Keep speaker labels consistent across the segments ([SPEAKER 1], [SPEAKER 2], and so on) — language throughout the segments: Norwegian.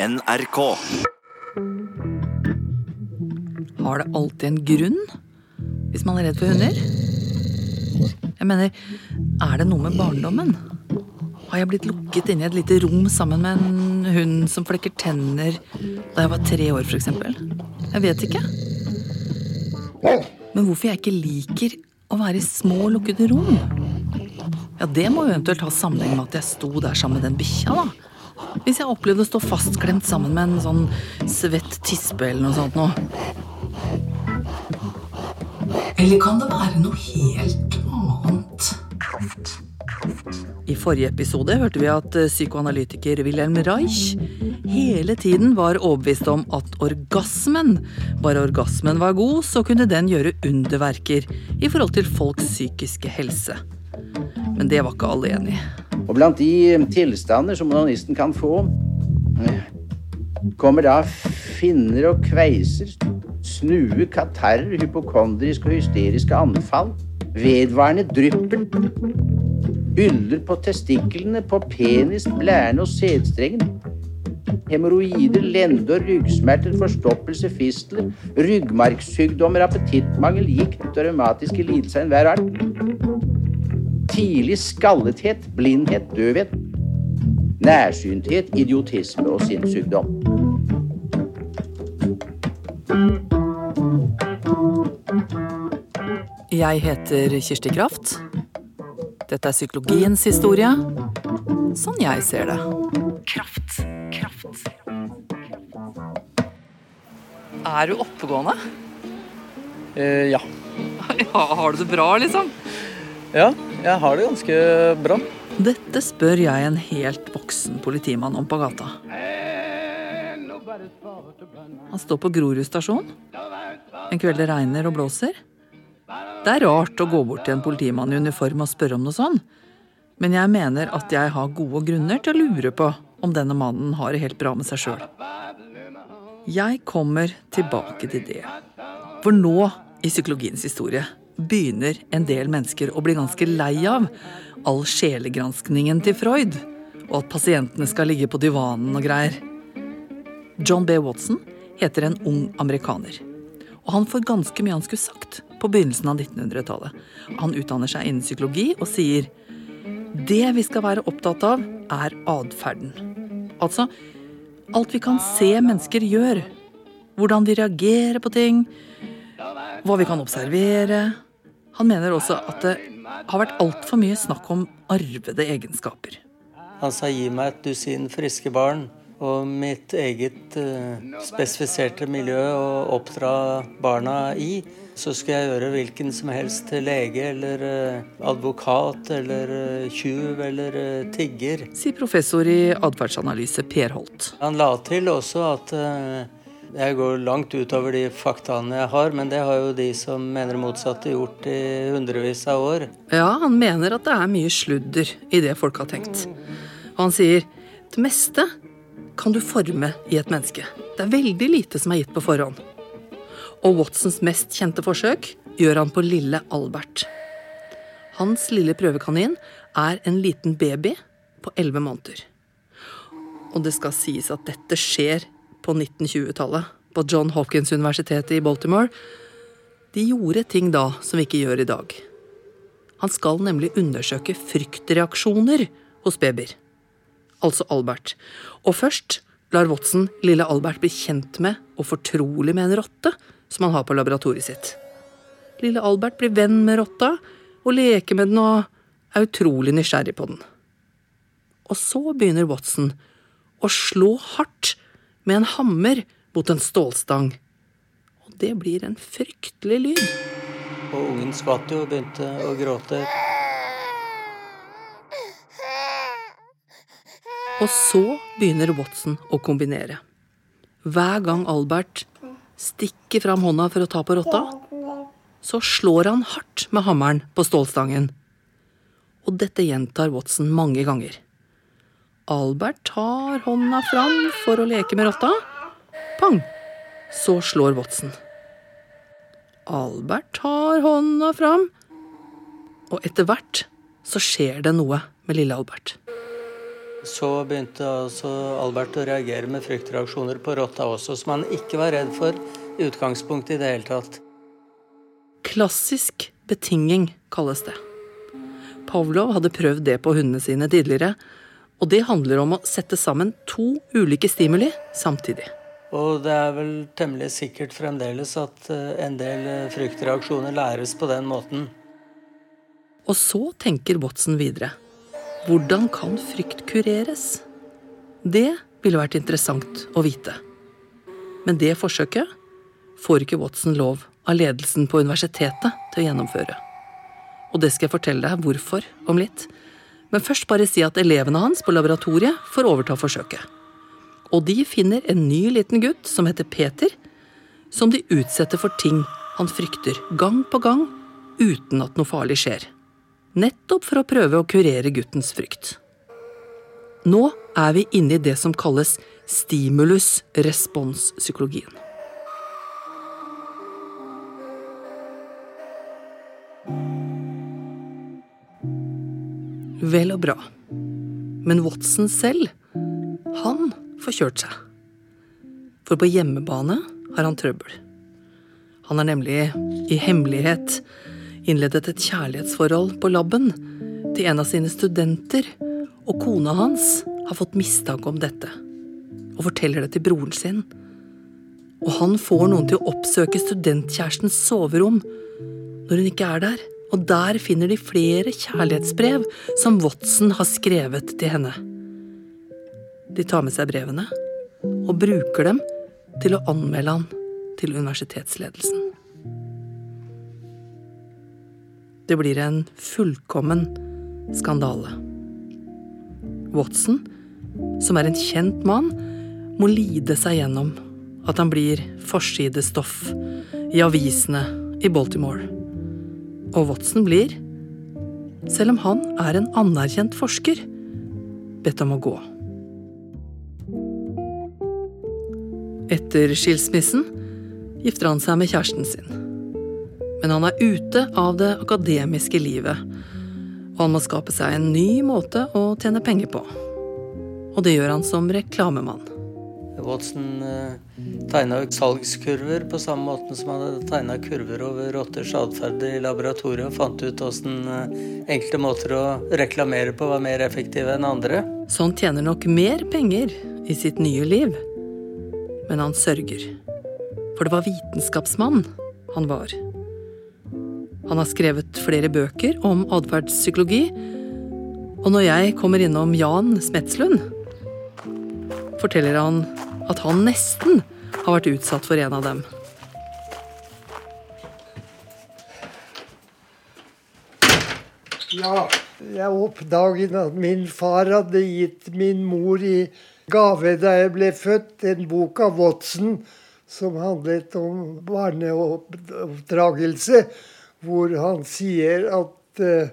[SPEAKER 1] NRK.
[SPEAKER 2] Har det alltid en grunn hvis man er redd for hunder? Jeg mener, er det noe med barndommen? Har jeg blitt lukket inne i et lite rom sammen med en hund som flekker tenner da jeg var tre år, f.eks.? Jeg vet ikke. Men hvorfor jeg ikke liker å være i små, lukkede rom? Ja, Det må jo eventuelt ha sammenheng med at jeg sto der sammen med den bikkja, da. Hvis jeg opplevde å stå fastklemt sammen med en sånn svett tispe eller noe sånt noe. Eller kan det være noe helt annet? I forrige episode hørte vi at eh, psykoanalytiker Wilhelm Reich hele tiden var overbevist om at orgasmen, bare orgasmen var god, så kunne den gjøre underverker i forhold til folks psykiske helse. Men det var ikke alle enig i.
[SPEAKER 3] Og blant de tilstander som onanisten kan få, eh, kommer da finner og kveiser, snue, katarrer, hypokondriske og hysteriske anfall, vedvarende dryppel, byller på testiklene, på penis, blærene og sædstrengen, hemoroider, lende- og ryggsmerter, forstoppelse, fistler, ryggmargssykdommer, appetittmangel, gikt og revmatiske lidelser av enhver art tidlig skallethet, blindhet, døvhet, nærsynthet, idiotisme og sinnssykdom.
[SPEAKER 2] Jeg heter Kirsti Kraft. Dette er psykologiens historie. Sånn jeg ser det. Kraft, kraft. Er du oppegående?
[SPEAKER 4] Eh, ja.
[SPEAKER 2] Ja, har du det bra, liksom?
[SPEAKER 4] ja, jeg har det ganske bra.
[SPEAKER 2] Dette spør jeg en helt voksen politimann om på gata. Han står på Grorud stasjon. En kveld det regner og blåser. Det er rart å gå bort til en politimann i uniform og spørre om noe sånn. Men jeg mener at jeg har gode grunner til å lure på om denne mannen har det helt bra med seg sjøl. Jeg kommer tilbake til det. For nå, i psykologiens historie, begynner en del mennesker å bli ganske lei av all sjelegranskningen til Freud, og at pasientene skal ligge på divanen og greier. John B. Watson heter en ung amerikaner. Og han får ganske mye han skulle sagt på begynnelsen av 1900-tallet. Han utdanner seg innen psykologi og sier det vi skal være opptatt av, er atferden. Altså alt vi kan se mennesker gjør. Hvordan de reagerer på ting. Hva vi kan observere. Han mener også at det har vært altfor mye snakk om arvede egenskaper.
[SPEAKER 5] Han sa gi meg et dusin friske barn og mitt eget eh, spesifiserte miljø å oppdra barna i. Så skal jeg gjøre hvilken som helst lege eller eh, advokat eller eh, tjuv eller tigger.
[SPEAKER 2] Sier professor i atferdsanalyse Per Holt.
[SPEAKER 5] Han la til også at jeg går langt utover de faktaene jeg har, men det har jo de som mener motsatte, gjort i hundrevis av år.
[SPEAKER 2] Ja, han mener at det er mye sludder i det folk har tenkt. Og han sier det meste kan du forme i et menneske. Det er veldig lite som er gitt på forhånd. Og Watsons mest kjente forsøk gjør han på lille Albert. Hans lille prøvekanin er en liten baby på elleve måneder. Og det skal sies at dette skjer på 1920-tallet, på John Hopkins-universitetet i Baltimore. De gjorde ting da som vi ikke gjør i dag. Han skal nemlig undersøke fryktreaksjoner hos babyer. Altså Albert. Og først lar Watson lille Albert bli kjent med og fortrolig med en rotte som han har på laboratoriet sitt. Lille Albert blir venn med rotta og leker med den og er utrolig nysgjerrig på den. Og så begynner Watson å slå hardt med en hammer mot en stålstang. Og det blir en fryktelig lyd.
[SPEAKER 5] Og ungen skvatt jo og begynte å gråte.
[SPEAKER 2] Og så begynner Watson å kombinere. Hver gang Albert stikker fram hånda for å ta på rotta, så slår han hardt med hammeren på stålstangen. Og dette gjentar Watson mange ganger. Albert tar hånda fram for å leke med rotta. Pang! Så slår Watson. Albert tar hånda fram, og etter hvert så skjer det noe med lille Albert.
[SPEAKER 5] Så begynte altså Albert å reagere med fryktreaksjoner på rotta også, som han ikke var redd for i utgangspunktet i det hele tatt.
[SPEAKER 2] Klassisk betinging kalles det. Pavlov hadde prøvd det på hundene sine tidligere, og det handler om å sette sammen to ulike stimuli samtidig.
[SPEAKER 5] Og det er vel temmelig sikkert fremdeles at eh, en del eh, fryktreaksjoner læres på den måten.
[SPEAKER 2] Og så tenker Watson videre. Hvordan kan frykt kureres? Det ville vært interessant å vite. Men det forsøket får ikke Watson lov av ledelsen på universitetet til å gjennomføre. Og det skal jeg fortelle deg hvorfor om litt. Men først bare si at elevene hans på laboratoriet får overta forsøket. Og de finner en ny liten gutt som heter Peter, som de utsetter for ting han frykter gang på gang uten at noe farlig skjer. Nettopp for å prøve å kurere guttens frykt. Nå er vi inne i det som kalles stimulus-respons-psykologien. Vel og bra. Men Watson selv, han får kjørt seg. For på hjemmebane har han trøbbel. Han har nemlig i hemmelighet innledet et kjærlighetsforhold på laben til en av sine studenter, og kona hans har fått mistanke om dette og forteller det til broren sin. Og han får noen til å oppsøke studentkjærestens soverom når hun ikke er der, og der finner de flere kjærlighetsbrev som Watson har skrevet til henne. De tar med seg brevene og bruker dem til å anmelde han til universitetsledelsen. Det blir en fullkommen skandale. Watson, som er en kjent mann, må lide seg gjennom at han blir forsidestoff i avisene i Baltimore. Og Watson blir, selv om han er en anerkjent forsker, bedt om å gå. Etter skilsmissen gifter han seg med kjæresten sin. Men han er ute av det akademiske livet, og han må skape seg en ny måte å tjene penger på. Og det gjør han som reklamemann.
[SPEAKER 5] Watson eh, tegna salgskurver på samme måte som han hadde tegna kurver over rotters atferd i laboratoriet, og fant ut åssen eh, enkelte måter å reklamere på var mer effektive enn andre.
[SPEAKER 2] Så han tjener nok mer penger i sitt nye liv. Men han sørger. For det var vitenskapsmann han var. Han har skrevet flere bøker om atferdspsykologi. Og når jeg kommer innom Jan Smetslund, forteller han at han nesten har vært utsatt for en av dem.
[SPEAKER 1] Ja, jeg oppdaget at min far hadde gitt min mor i gave da jeg ble født, en bok av Watson som handlet om barneoppdragelse, hvor han sier at uh,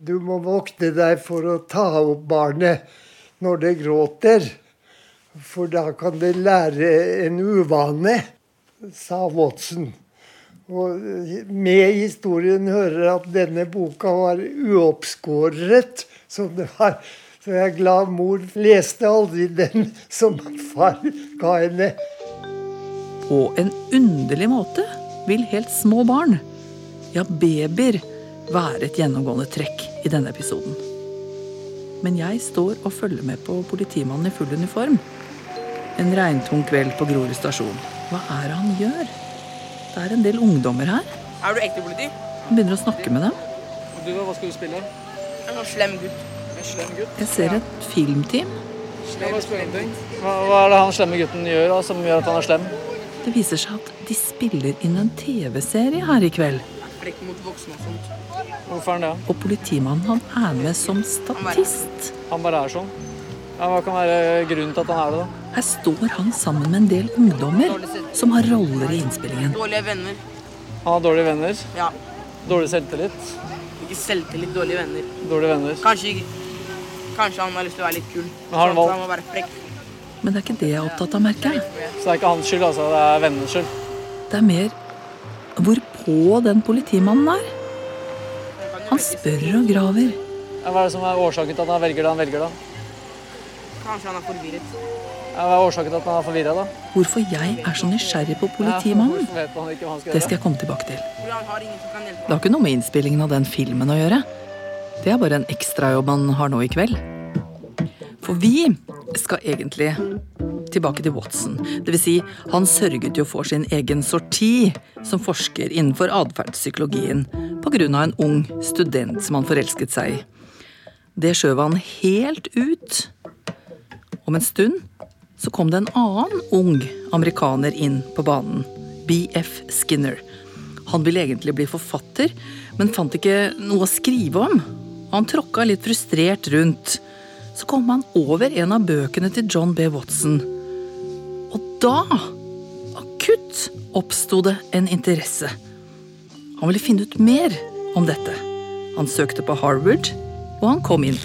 [SPEAKER 1] du må vokte deg for å ta opp barnet når det gråter. For da kan det lære en uvane, sa Watson. Og med historien hører at denne boka var uoppskåret. Var, så jeg er glad mor leste aldri den som far ga henne.
[SPEAKER 2] På en underlig måte vil helt små barn, ja babyer, være et gjennomgående trekk i denne episoden. Men jeg står og følger med på politimannen i full uniform. En regntung kveld på Grorud stasjon. Hva er det han gjør? Det er en del ungdommer her.
[SPEAKER 6] Er du ekte politi?
[SPEAKER 2] Han begynner å snakke med dem.
[SPEAKER 4] Du, hva skal du spille?
[SPEAKER 6] En slem gutt.
[SPEAKER 4] En slem gutt?
[SPEAKER 2] Jeg ser et filmteam.
[SPEAKER 4] Spiller ting? Hva, hva er det han slemme gutten gjør da, som gjør at han er slem?
[SPEAKER 2] Det viser seg at de spiller inn en TV-serie her i kveld.
[SPEAKER 6] Frekk mot voksne og sånt.
[SPEAKER 4] Hvorfor er han det?
[SPEAKER 2] Og politimannen han er med som statist.
[SPEAKER 4] Han bare er sånn. Ja, hva kan være grunnen til at han er det, da?
[SPEAKER 2] Her står han sammen med en del ungdommer som har roller i innspillingen.
[SPEAKER 6] Dårlige venner.
[SPEAKER 4] Han har dårlige venner.
[SPEAKER 6] Ja.
[SPEAKER 4] Dårlig selvtillit.
[SPEAKER 6] Ikke selvtillit, dårlige venner.
[SPEAKER 4] Dårlige venner.
[SPEAKER 6] Kanskje, kanskje han har lyst til å være litt kul.
[SPEAKER 4] Men har han valgt-
[SPEAKER 6] han må være frekk.
[SPEAKER 2] Men det er ikke det jeg er opptatt av, merker jeg.
[SPEAKER 4] Så det er ikke hans skyld, altså. Det er vennenes skyld.
[SPEAKER 2] Det er mer hvor på den politimannen er. Han spør og graver.
[SPEAKER 4] Ja, hva er det som er årsaken til at han velger det han velger, da?
[SPEAKER 6] Kanskje han er forvirret.
[SPEAKER 4] Ja, Hva er årsaken til at han er forvirra, da?
[SPEAKER 2] Hvorfor jeg er så nysgjerrig på politimannen,
[SPEAKER 4] han han
[SPEAKER 2] det skal jeg komme tilbake til.
[SPEAKER 6] Han
[SPEAKER 2] Det har ikke noe med innspillingen av den filmen å gjøre. Det er bare en ekstrajobb man har nå i kveld. For vi skal egentlig tilbake til Watson. Det vil si, han sørget jo for sin egen sorti som forsker innenfor atferdspsykologien pga. en ung student som han forelsket seg i. Det skjøv han helt ut. Om en stund så kom det en annen ung amerikaner inn på banen. BF Skinner. Han ville egentlig bli forfatter, men fant ikke noe å skrive om. Han tråkka litt frustrert rundt. Så kom han over en av bøkene til John B. Watson. Og da, akutt, oppsto det en interesse. Han ville finne ut mer om dette. Han søkte på Harvard, og han kom inn.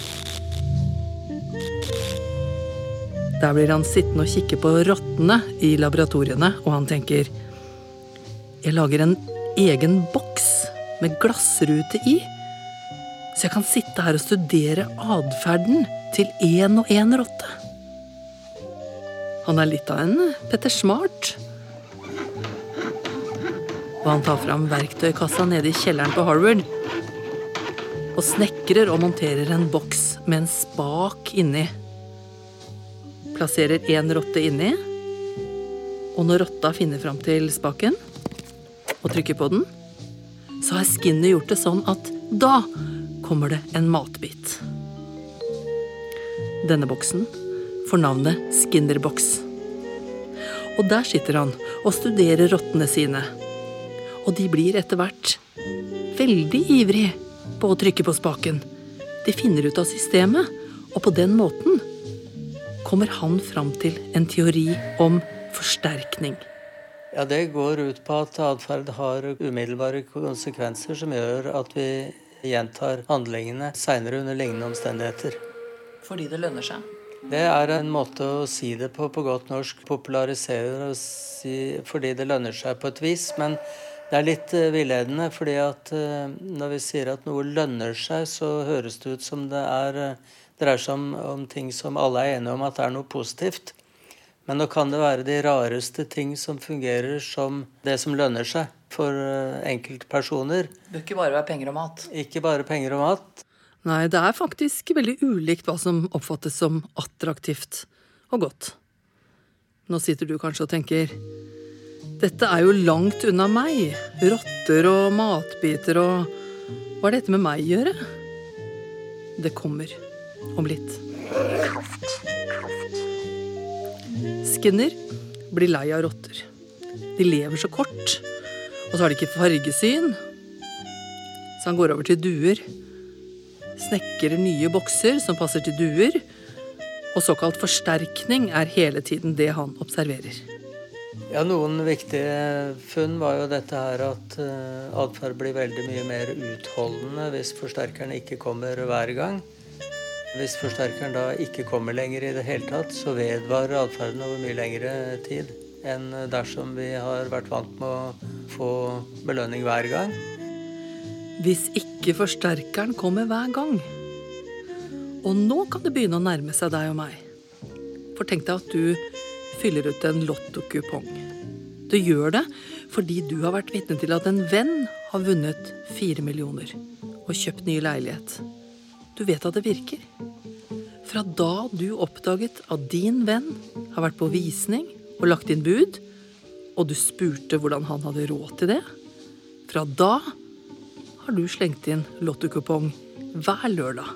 [SPEAKER 2] Der blir han sittende og kikke på rottene i laboratoriene, og han tenker Jeg lager en egen boks med glassrute i, så jeg kan sitte her og studere atferden til én og én rotte. Han er litt av en Petter Smart. Og han tar fram verktøykassa nede i kjelleren på Harvard. Og snekrer og monterer en boks med en spak inni. Plasserer én rotte inni. Og når rotta finner fram til spaken og trykker på den, så har Skinner gjort det sånn at da kommer det en matbit. Denne boksen får navnet Skinnerboks. Og der sitter han og studerer rottene sine. Og de blir etter hvert veldig ivrig på å trykke på spaken. De finner ut av systemet, og på den måten kommer han fram til en teori om forsterkning.
[SPEAKER 5] Ja, Det går ut på at atferd har umiddelbare konsekvenser som gjør at vi gjentar handlingene seinere under lignende omstendigheter.
[SPEAKER 2] Fordi det lønner seg.
[SPEAKER 5] Det er en måte å si det på på godt norsk. Popularisere og si fordi det lønner seg på et vis. Men det er litt eh, villedende, fordi at eh, når vi sier at noe lønner seg, så høres det ut som det er, eh, dreier seg om, om ting som alle er enige om at er noe positivt. Men nå kan det være de rareste ting som fungerer som det som lønner seg for eh, enkeltpersoner.
[SPEAKER 2] Det bør ikke bare være penger og mat.
[SPEAKER 5] Ikke bare penger og mat.
[SPEAKER 2] Nei, det er faktisk veldig ulikt hva som oppfattes som attraktivt og godt. Nå sitter du kanskje og tenker dette er jo langt unna meg. Rotter og matbiter og Hva har dette med meg å gjøre? Det kommer om litt. Skinner blir lei av rotter. De lever så kort, og så har de ikke fargesyn. Så han går over til duer snekrer nye bokser som passer til duer, og såkalt forsterkning er hele tiden det han observerer.
[SPEAKER 5] Ja, Noen viktige funn var jo dette her at uh, atferd blir veldig mye mer utholdende hvis forsterkerne ikke kommer hver gang. Hvis forsterkeren da ikke kommer lenger i det hele tatt, så vedvarer atferden over mye lengre tid enn dersom vi har vært vant med å få belønning hver gang.
[SPEAKER 2] Hvis ikke forsterkeren kommer hver gang. Og nå kan det begynne å nærme seg deg og meg. For tenk deg at du fyller ut en lottokupong. Du gjør det fordi du har vært vitne til at en venn har vunnet fire millioner og kjøpt ny leilighet. Du vet at det virker. Fra da du oppdaget at din venn har vært på visning og lagt inn bud, og du spurte hvordan han hadde råd til det, fra da har du slengt inn lottokupong hver lørdag.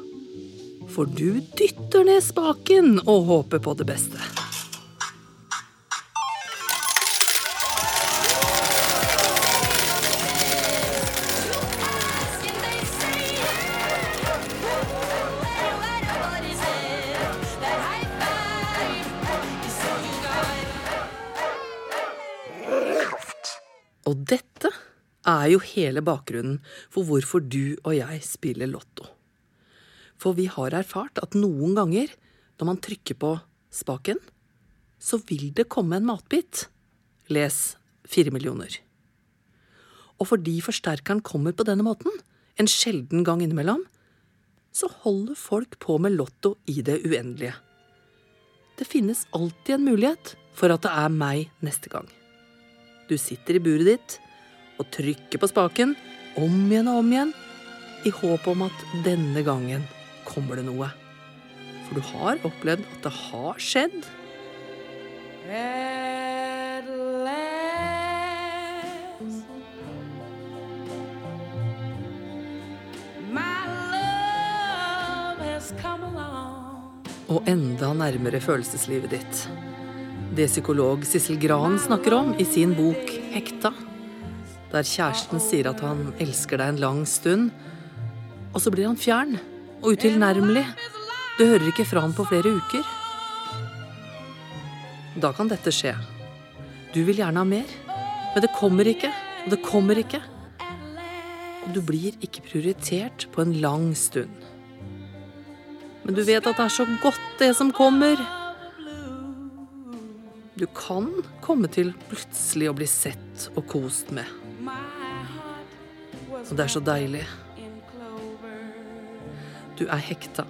[SPEAKER 2] For du dytter ned spaken og håper på det beste. Er jo hele bakgrunnen for hvorfor du og jeg spiller Lotto. For vi har erfart at noen ganger når man trykker på spaken, så vil det komme en matbit. Les fire millioner. Og fordi forsterkeren kommer på denne måten, en sjelden gang innimellom, så holder folk på med Lotto i det uendelige. Det finnes alltid en mulighet for at det er meg neste gang. Du sitter i buret ditt og trykke på spaken om igjen og om igjen i håp om at denne gangen kommer det noe. For du har opplevd at det har skjedd.
[SPEAKER 6] At last, my love has come along.
[SPEAKER 2] og enda nærmere følelseslivet ditt. Det psykolog Sissel Gran snakker om i sin bok 'Hekta', der kjæresten sier at han elsker deg en lang stund, og så blir han fjern og utilnærmelig. Du hører ikke fra han på flere uker. Da kan dette skje. Du vil gjerne ha mer, men det kommer ikke, og det kommer ikke. Og du blir ikke prioritert på en lang stund. Men du vet at det er så godt, det som kommer. Du kan komme til plutselig å bli sett og kost med. Og det er så deilig. Du er hekta.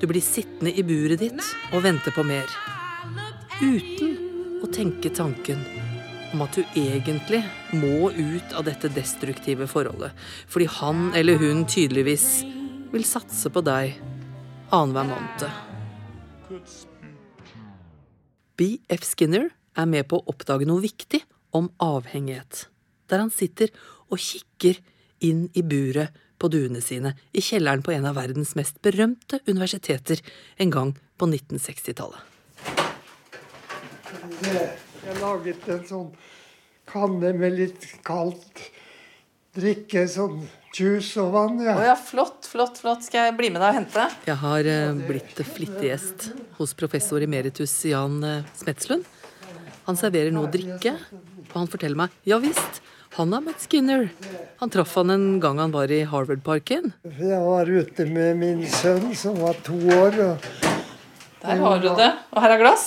[SPEAKER 2] Du blir sittende i buret ditt og vente på mer. Uten å tenke tanken om at du egentlig må ut av dette destruktive forholdet. Fordi han eller hun tydeligvis vil satse på deg annenhver måned. B.F. Skinner er med på å oppdage noe viktig om avhengighet, der han sitter og kikker inn i buret på duene sine i kjelleren på en av verdens mest berømte universiteter en gang på 1960-tallet.
[SPEAKER 1] Jeg laget en sånn kanne med litt kaldt drikke, sånn juice og vann.
[SPEAKER 2] Ja.
[SPEAKER 1] Ja.
[SPEAKER 2] ja, flott, flott, flott. Skal jeg bli med deg og hente? Jeg har eh, blitt flittig gjest hos professor emeritus Jan eh, Smetslund. Han serverer nå drikke, og han forteller meg ja visst, han har møtt Skinner. Han traff han en gang han var i Harvard-parken.
[SPEAKER 1] Jeg var ute med min sønn som var to år. Og
[SPEAKER 2] Der har du det. Og her er glass.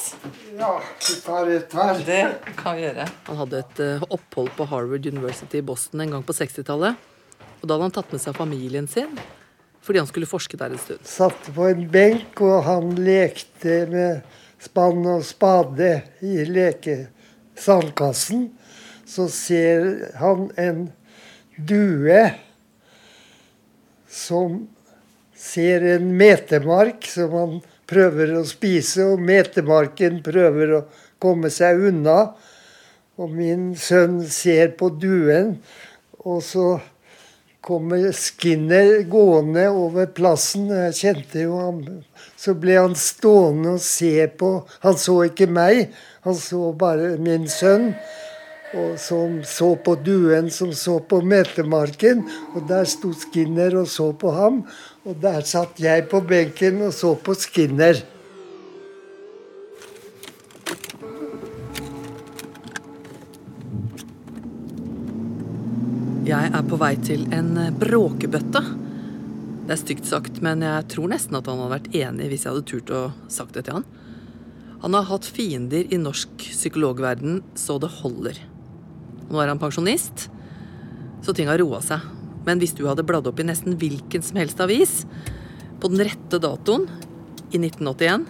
[SPEAKER 1] ja, vi tar et her.
[SPEAKER 2] Det kan vi gjøre. Han hadde et eh, opphold på Harvard University i Boston en gang på 60-tallet. Og da hadde han tatt med seg familien sin fordi han skulle forske der en stund.
[SPEAKER 1] Satt på en benk, og han lekte med spann og spade i lekesandkassen. Så ser han en due som ser en metemark som han prøver å spise, og metemarken prøver å komme seg unna. Og min sønn ser på duen, og så kommer Skinner gående over plassen. Jeg kjente jo ham. Så ble han stående og se på. Han så ikke meg, han så bare min sønn. Og som så på duen som så på metemarken. Og der sto Skinner og så på ham. Og der satt jeg på benken og så på Skinner.
[SPEAKER 2] Jeg er på vei til en bråkebøtte. Det er stygt sagt, men jeg tror nesten at han hadde vært enig hvis jeg hadde turt å sagt det til han. Han har hatt fiender i norsk psykologverden så det holder. Nå er han pensjonist, så ting har roa seg. Men hvis du hadde bladd opp i nesten hvilken som helst avis på den rette datoen, i 1981,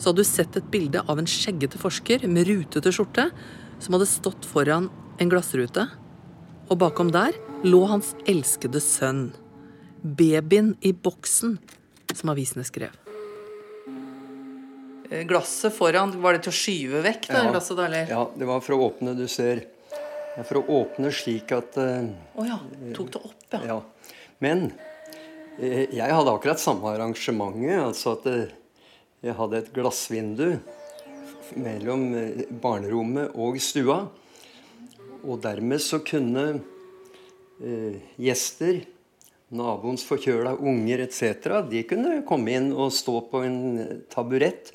[SPEAKER 2] så hadde du sett et bilde av en skjeggete forsker med rutete skjorte som hadde stått foran en glassrute og bakom der lå hans elskede sønn. Babyen i boksen, som avisene skrev. Glasset foran, var det til å skyve vekk? Da,
[SPEAKER 7] Ja.
[SPEAKER 2] glasset da, eller?
[SPEAKER 7] Ja, det var for å åpne, du ser. For å åpne slik at eh,
[SPEAKER 2] oh ja. Tok det opp, ja.
[SPEAKER 7] Ja. Men eh, jeg hadde akkurat samme arrangementet. Altså at eh, jeg hadde et glassvindu mellom barnerommet og stua. Og dermed så kunne gjester, naboens forkjøla unger etc., de kunne komme inn og stå på en taburett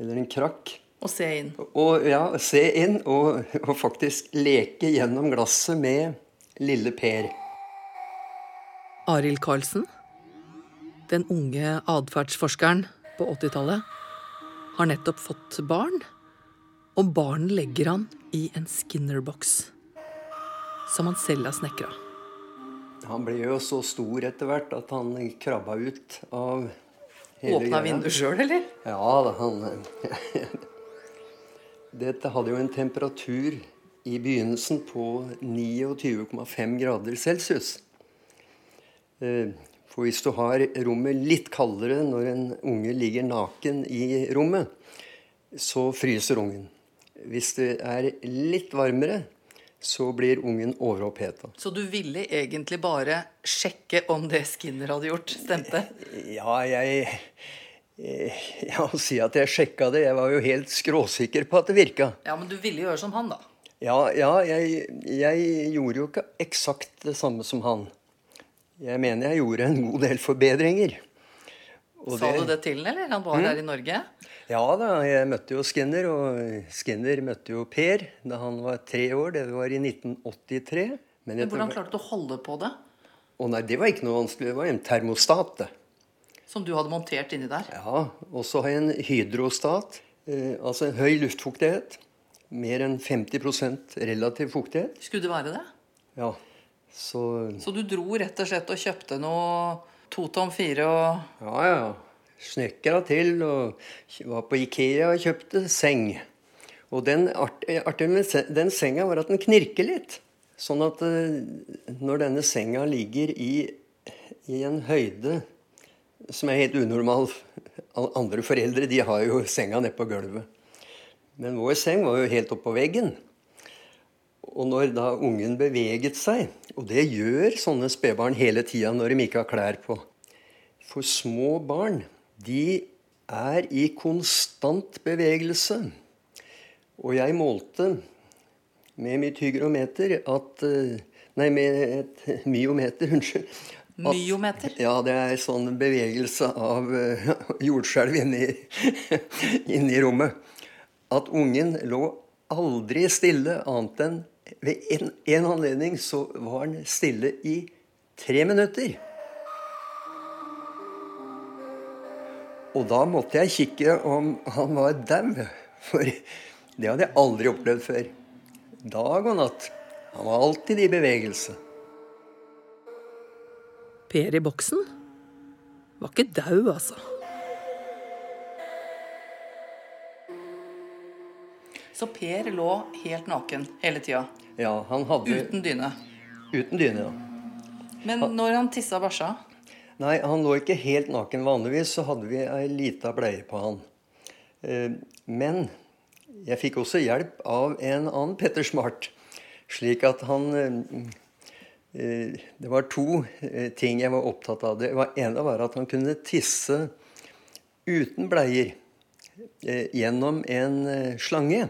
[SPEAKER 7] eller en krakk
[SPEAKER 2] Og se inn.
[SPEAKER 7] og ja, se inn og, og faktisk leke gjennom glasset med lille Per.
[SPEAKER 2] Arild Karlsen, den unge atferdsforskeren på 80-tallet, har nettopp fått barn. Og barnet legger han i en Skinner-boks. Som han selv har snekra.
[SPEAKER 7] Han ble jo så stor etter hvert at han krabba ut av hele
[SPEAKER 2] Åpna
[SPEAKER 7] greia.
[SPEAKER 2] vinduet sjøl, eller?
[SPEAKER 7] Ja da, han Dette hadde jo en temperatur i begynnelsen på 29,5 grader celsius. Eh, For hvis du har rommet litt kaldere når en unge ligger naken i rommet, så fryser ungen. Hvis det er litt varmere, så blir ungen overoppheta.
[SPEAKER 2] Så du ville egentlig bare sjekke om det Skinner hadde gjort, stemte?
[SPEAKER 7] Ja, jeg eh, å si at jeg sjekka det. Jeg var jo helt skråsikker på at det virka.
[SPEAKER 2] Ja, men du ville gjøre som han, da.
[SPEAKER 7] Ja, ja jeg, jeg gjorde jo ikke eksakt det samme som han. Jeg mener jeg gjorde en god del forbedringer. Og
[SPEAKER 2] Sa du det til ham, eller? Han var her i Norge?
[SPEAKER 7] Ja da, jeg møtte jo Skinner, og Skinner møtte jo Per da han var tre år. Det var i 1983. Men
[SPEAKER 2] Men hvordan klarte du å holde på det?
[SPEAKER 7] Å nei, det var ikke noe vanskelig. Det var en termostat, det.
[SPEAKER 2] Som du hadde montert inni der?
[SPEAKER 7] Ja, og så har jeg en hydrostat, eh, altså en høy luftfuktighet. Mer enn 50% relativ fuktighet.
[SPEAKER 2] Skulle det være det?
[SPEAKER 7] Ja, så
[SPEAKER 2] Så du dro rett og slett og kjøpte noe to tom fire og
[SPEAKER 7] Ja, ja. Snekra til og var på Ikea og kjøpte seng. Og den artige med den senga var at den knirker litt. Sånn at eh, når denne senga ligger i, i en høyde som er helt unormal Andre foreldre de har jo senga nede på gulvet. Men vår seng var jo helt oppå veggen. Og når da ungen beveget seg, og det gjør sånne spedbarn hele tida når de ikke har klær på For små barn, de er i konstant bevegelse. Og jeg målte med mitt hygrometer at eh, Nei, med et myometer, unnskyld. At-
[SPEAKER 2] Myometer?
[SPEAKER 7] Ja, det er sånn bevegelse av eh, jordskjelv inni, inni rommet. At ungen lå aldri stille annet enn ved en, en anledning så var han stille i tre minutter. Og da måtte jeg kikke om han var dau, for det hadde jeg aldri opplevd før. Dag og natt. Han var alltid i bevegelse.
[SPEAKER 2] Per i boksen var ikke daud, altså. Så Per lå helt naken hele tida,
[SPEAKER 7] Ja, han hadde
[SPEAKER 2] uten dyne.
[SPEAKER 7] Uten dyne, ja.
[SPEAKER 2] Men når han tissa og bæsja,
[SPEAKER 7] Nei, han lå ikke helt naken. Vanligvis så hadde vi ei lita bleie på han. Eh, Men jeg fikk også hjelp av en annen Petter Smart. Slik at han eh, Det var to eh, ting jeg var opptatt av. Det ene var at han kunne tisse uten bleier eh, gjennom en eh, slange.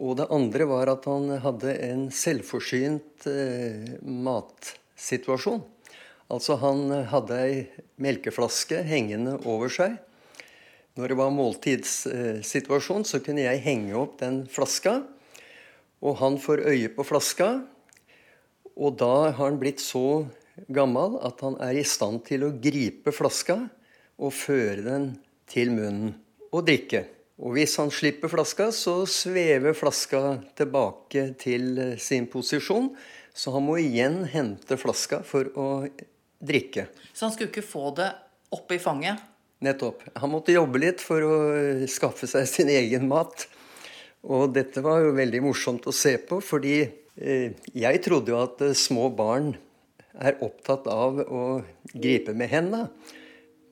[SPEAKER 7] Og det andre var at han hadde en selvforsynt eh, matsituasjon. Altså han hadde ei melkeflaske hengende over seg. Når det var måltidssituasjon, så kunne jeg henge opp den flaska. Og han får øye på flaska, og da har han blitt så gammel at han er i stand til å gripe flaska og føre den til munnen og drikke. Og hvis han slipper flaska, så svever flaska tilbake til sin posisjon. Så han må igjen hente flaska for å drikke.
[SPEAKER 2] så han skulle ikke få det oppe i fanget.
[SPEAKER 7] Nettopp. Han måtte jobbe litt for å skaffe seg sin egen mat. Og dette var jo veldig morsomt å se på, fordi jeg trodde jo at eh, små barn er opptatt av å gripe med hendene.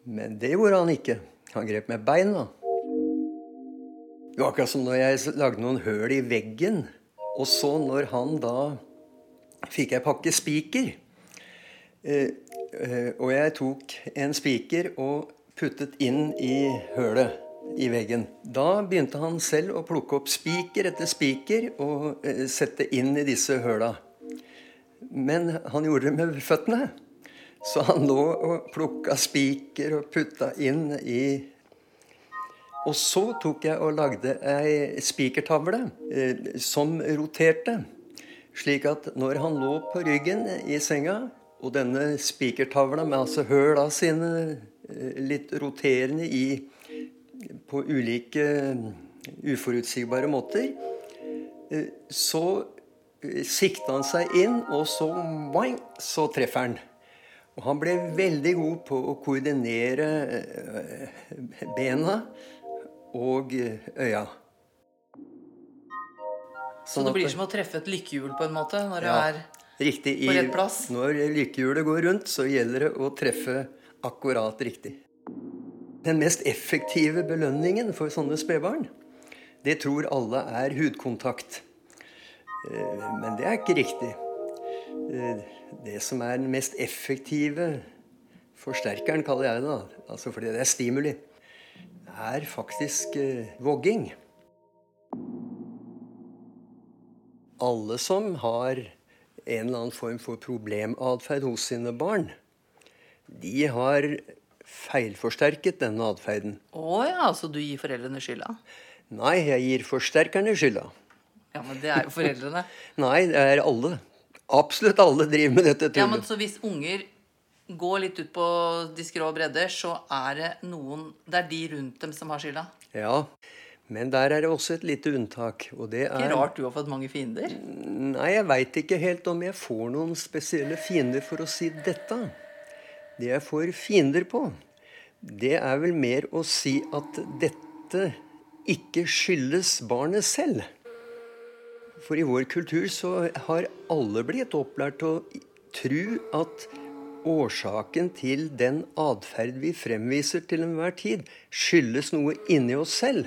[SPEAKER 7] Men det gjorde han ikke. Han grep med beina. Det var akkurat som når jeg lagde noen høl i veggen. Og så når han da fikk jeg pakke spiker. Eh, eh, og jeg tok en spiker og puttet inn i hølet i veggen. Da begynte han selv å plukke opp spiker etter spiker og eh, sette inn i disse høla. Men han gjorde det med føttene. Så han lå og plukka spiker og putta inn i Og så tok jeg og lagde ei spikertavle eh, som roterte. Slik at når han lå på ryggen i senga, og denne spikertavla med altså høla sine eh, litt roterende i på ulike eh, uforutsigbare måter, eh, så eh, sikta han seg inn, og så boing, så treffer han. Og han ble veldig god på å koordinere bena og øya. øya.
[SPEAKER 2] Så det blir som å treffe et lykkehjul på en måte, når du er
[SPEAKER 7] Riktig.
[SPEAKER 2] på rett plass.
[SPEAKER 7] Når lykkehjulet går rundt, så gjelder det å treffe akkurat riktig. Den mest effektive belønningen for sånne spedbarn, det tror alle er hudkontakt. Eh, Men det er ikke riktig. Eh, Det som er den mest effektive forsterkeren, kaller jeg det, da, altså fordi det er stimuli, er faktisk eh, vogging. Alle som har en eller annen form for problematferd hos sine barn, de har feilforsterket denne atferden.
[SPEAKER 2] Å ja, så du gir foreldrene skylda?
[SPEAKER 7] Nei, jeg gir forsterkerne skylda.
[SPEAKER 2] Ja, men det er jo foreldrene.
[SPEAKER 7] Nei, det er alle. Absolutt alle driver med dette
[SPEAKER 2] Ja, men så hvis unger går litt ut på de skrå bredder, så er det noen Det er de rundt dem som har skylda.
[SPEAKER 7] Ja, men der er det også et lite unntak, og det
[SPEAKER 2] Ikke
[SPEAKER 7] er
[SPEAKER 2] rart du har fått mange fiender.
[SPEAKER 7] Nei, jeg veit ikke helt om jeg får noen spesielle fiender for å si dette. Det jeg får fiender på, det er vel mer å si at dette ikke skyldes barnet selv. For i vår kultur så har alle blitt opplært til å tro at årsaken til den atferd vi fremviser til enhver tid, skyldes noe inni oss selv.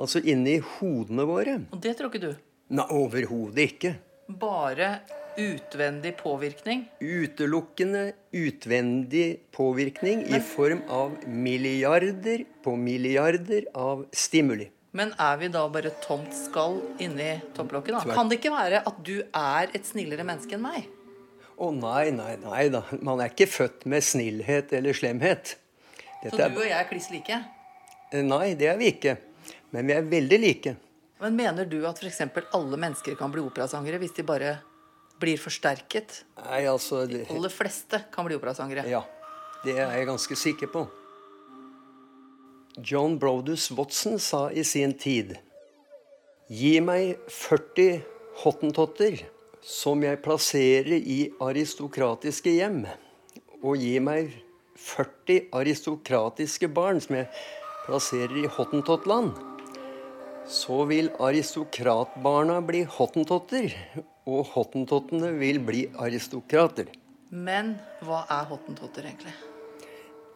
[SPEAKER 7] Altså inni hodene våre.
[SPEAKER 2] Og det tror ikke du.
[SPEAKER 7] Nei, overhodet ikke.
[SPEAKER 2] Bare utvendig påvirkning.
[SPEAKER 7] Utelukkende utvendig påvirkning i form av milliarder på milliarder av stimuli.
[SPEAKER 2] Men er vi da bare tomt skall inni topplokket, da? Kan det ikke være at du er et snillere menneske enn meg?
[SPEAKER 7] Å nei, nei, nei da. Man er ikke født med snillhet eller slemhet.
[SPEAKER 2] Så du og jeg er kliss like?
[SPEAKER 7] er, nei, det er vi ikke. Men vi er veldig like.
[SPEAKER 2] Men mener du at f.eks. alle mennesker kan bli operasangere hvis de bare blir forsterket?
[SPEAKER 7] Nei, altså det,
[SPEAKER 2] De aller fleste kan bli operasangere.
[SPEAKER 7] Ja, det er jeg ganske sikker på. John Brodus Watson sa i sin tid Gi meg 40 hottentotter som jeg plasserer i aristokratiske hjem, og gi meg 40 aristokratiske barn som jeg plasserer i hottentottland, Så vil aristokratbarna bli hottentotter, og hottentottene vil bli aristokrater.
[SPEAKER 2] Men hva er hottentotter egentlig?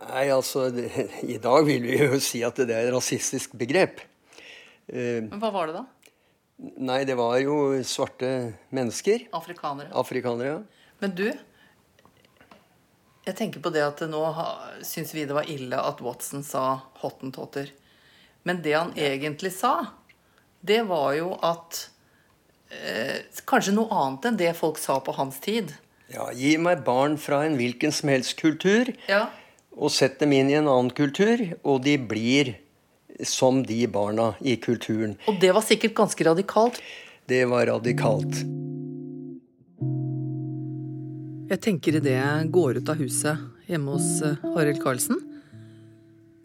[SPEAKER 7] Nei, altså, det, I dag vil vi jo si at det er et rasistisk begrep. Eh,
[SPEAKER 2] Men hva var det, da?
[SPEAKER 7] nei, det var jo svarte mennesker.
[SPEAKER 2] Afrikanere.
[SPEAKER 7] Afrikanere. ja.
[SPEAKER 2] Men du, jeg tenker på det at nå syns vi det var ille at Watson sa hottentotter. Men det han egentlig sa, det var jo at Kanskje noe annet enn det folk sa på hans tid.
[SPEAKER 7] Ja, Gi meg barn fra en hvilken som helst kultur,
[SPEAKER 2] Ja,
[SPEAKER 7] og sett dem inn i en annen kultur, og de blir som de barna i kulturen.
[SPEAKER 2] Og det var sikkert ganske radikalt.
[SPEAKER 7] Det var radikalt.
[SPEAKER 2] Jeg tenker idet jeg går ut av huset hjemme hos eh, Arild Karlsen,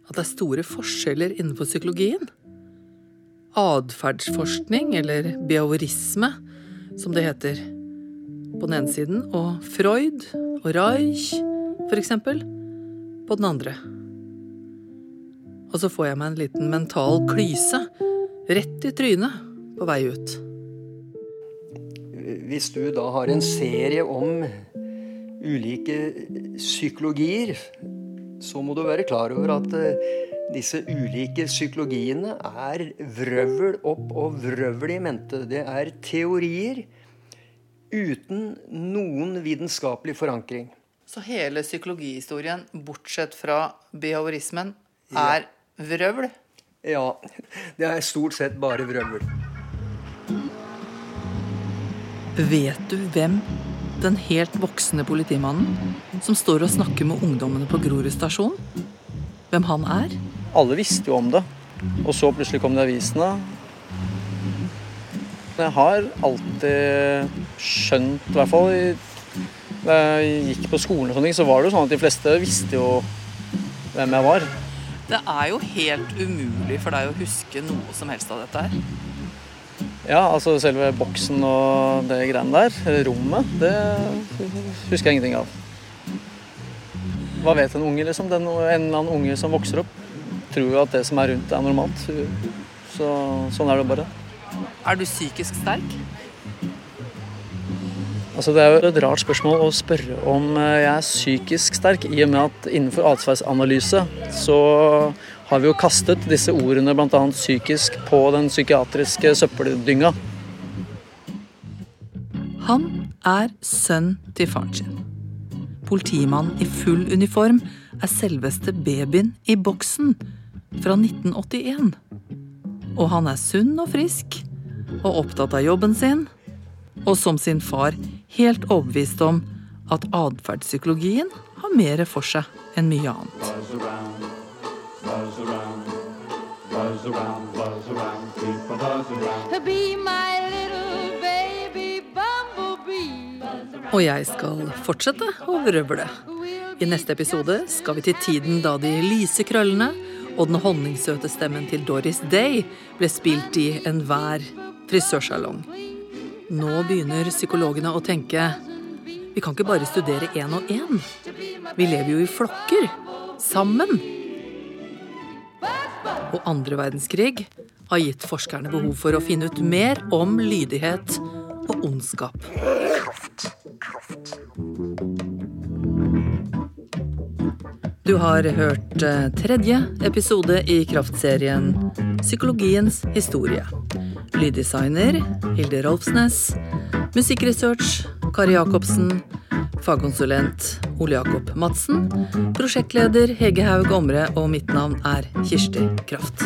[SPEAKER 2] at det er store forskjeller innenfor psykologien. Atferdsforskning, eller beorisme, som det heter, på den ene siden, og Freud og Reich, for eksempel, på den andre. Og så får jeg meg en liten mental klyse rett i trynet på vei ut.
[SPEAKER 7] Hvis du da har en serie om ulike psykologier, så må du være klar over at eh, disse ulike psykologiene er vrøvl opp og vrøvl i mente. Det er teorier uten noen vitenskapelig forankring.
[SPEAKER 2] Så hele psykologihistorien, bortsett fra behaviorismen, er vrøvl?
[SPEAKER 7] Ja, det er stort sett bare vrøvl.
[SPEAKER 2] Vet du hvem den helt voksne politimannen som står og snakker med ungdommene på Grorud stasjon, hvem han er?
[SPEAKER 4] Alle visste jo om det, og så plutselig kom det avisene. Jeg har alltid skjønt, i hvert fall da jeg gikk på skolen, og sånne ting, så var det jo sånn at de fleste visste jo hvem jeg var.
[SPEAKER 2] Det er jo helt umulig for deg å huske noe som helst av dette her.
[SPEAKER 4] Ja, altså selve boksen og det greiene der, rommet, det husker jeg ingenting av. hva vet en unge, liksom? Den, en eller annen unge som vokser opp, tror jo at det som er rundt, er normalt. Så sånn er det bare.
[SPEAKER 2] Er du psykisk sterk?
[SPEAKER 4] Altså, det er jo et rart spørsmål å spørre om eh, jeg er psykisk sterk, i og med at innenfor atferdsanalyse så har vi jo kastet disse ordene bl.a. psykisk på den psykiatriske søppeldynga.
[SPEAKER 2] Han er sønn til faren sin. Politimannen i full uniform er selveste babyen i boksen fra 1981. Og han er sunn og frisk og opptatt av jobben sin. Og som sin far helt overbevist om at atferdspsykologien har mer for seg enn mye annet. Og jeg skal fortsette å vrøvle. I neste episode skal vi til tiden da de lyse krøllene og den honningsøte stemmen til Doris Day ble spilt i enhver frisørsalong. Nå begynner psykologene å tenke vi kan ikke bare studere én og én. Vi lever jo i flokker. Sammen. Og andre verdenskrig har gitt forskerne behov for å finne ut mer om lydighet og ondskap. Du har hørt eh, tredje episode i kraftserien Psykologiens historie. Lyddesigner Hilde Rolfsnes. Musikkresearch Kari Jacobsen. Fagkonsulent Ole Jakob Madsen. Prosjektleder Hege Haug Omre, og mitt navn er Kirsti Kraft.